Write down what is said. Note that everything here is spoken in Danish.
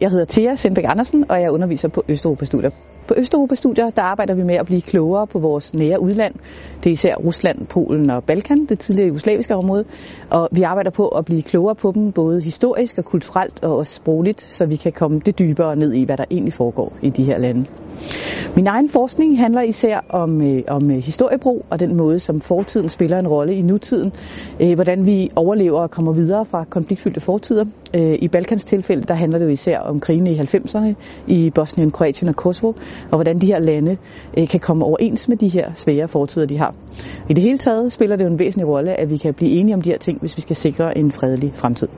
Jeg hedder Thea Sindbæk Andersen, og jeg underviser på Østeuropa-studier. På Østeuropa-studier der arbejder vi med at blive klogere på vores nære udland. Det er især Rusland, Polen og Balkan, det tidligere jugoslaviske område. Og vi arbejder på at blive klogere på dem, både historisk og kulturelt og også sprogligt, så vi kan komme det dybere ned i, hvad der egentlig foregår i de her lande. Min egen forskning handler især om, øh, om øh, historiebrug og den måde, som fortiden spiller en rolle i nutiden. Øh, hvordan vi overlever og kommer videre fra konfliktfyldte fortider. Øh, I Balkans tilfælde, der handler det jo især om krigene i 90'erne i Bosnien, Kroatien og Kosovo, og hvordan de her lande øh, kan komme overens med de her svære fortider, de har. I det hele taget spiller det jo en væsentlig rolle, at vi kan blive enige om de her ting, hvis vi skal sikre en fredelig fremtid.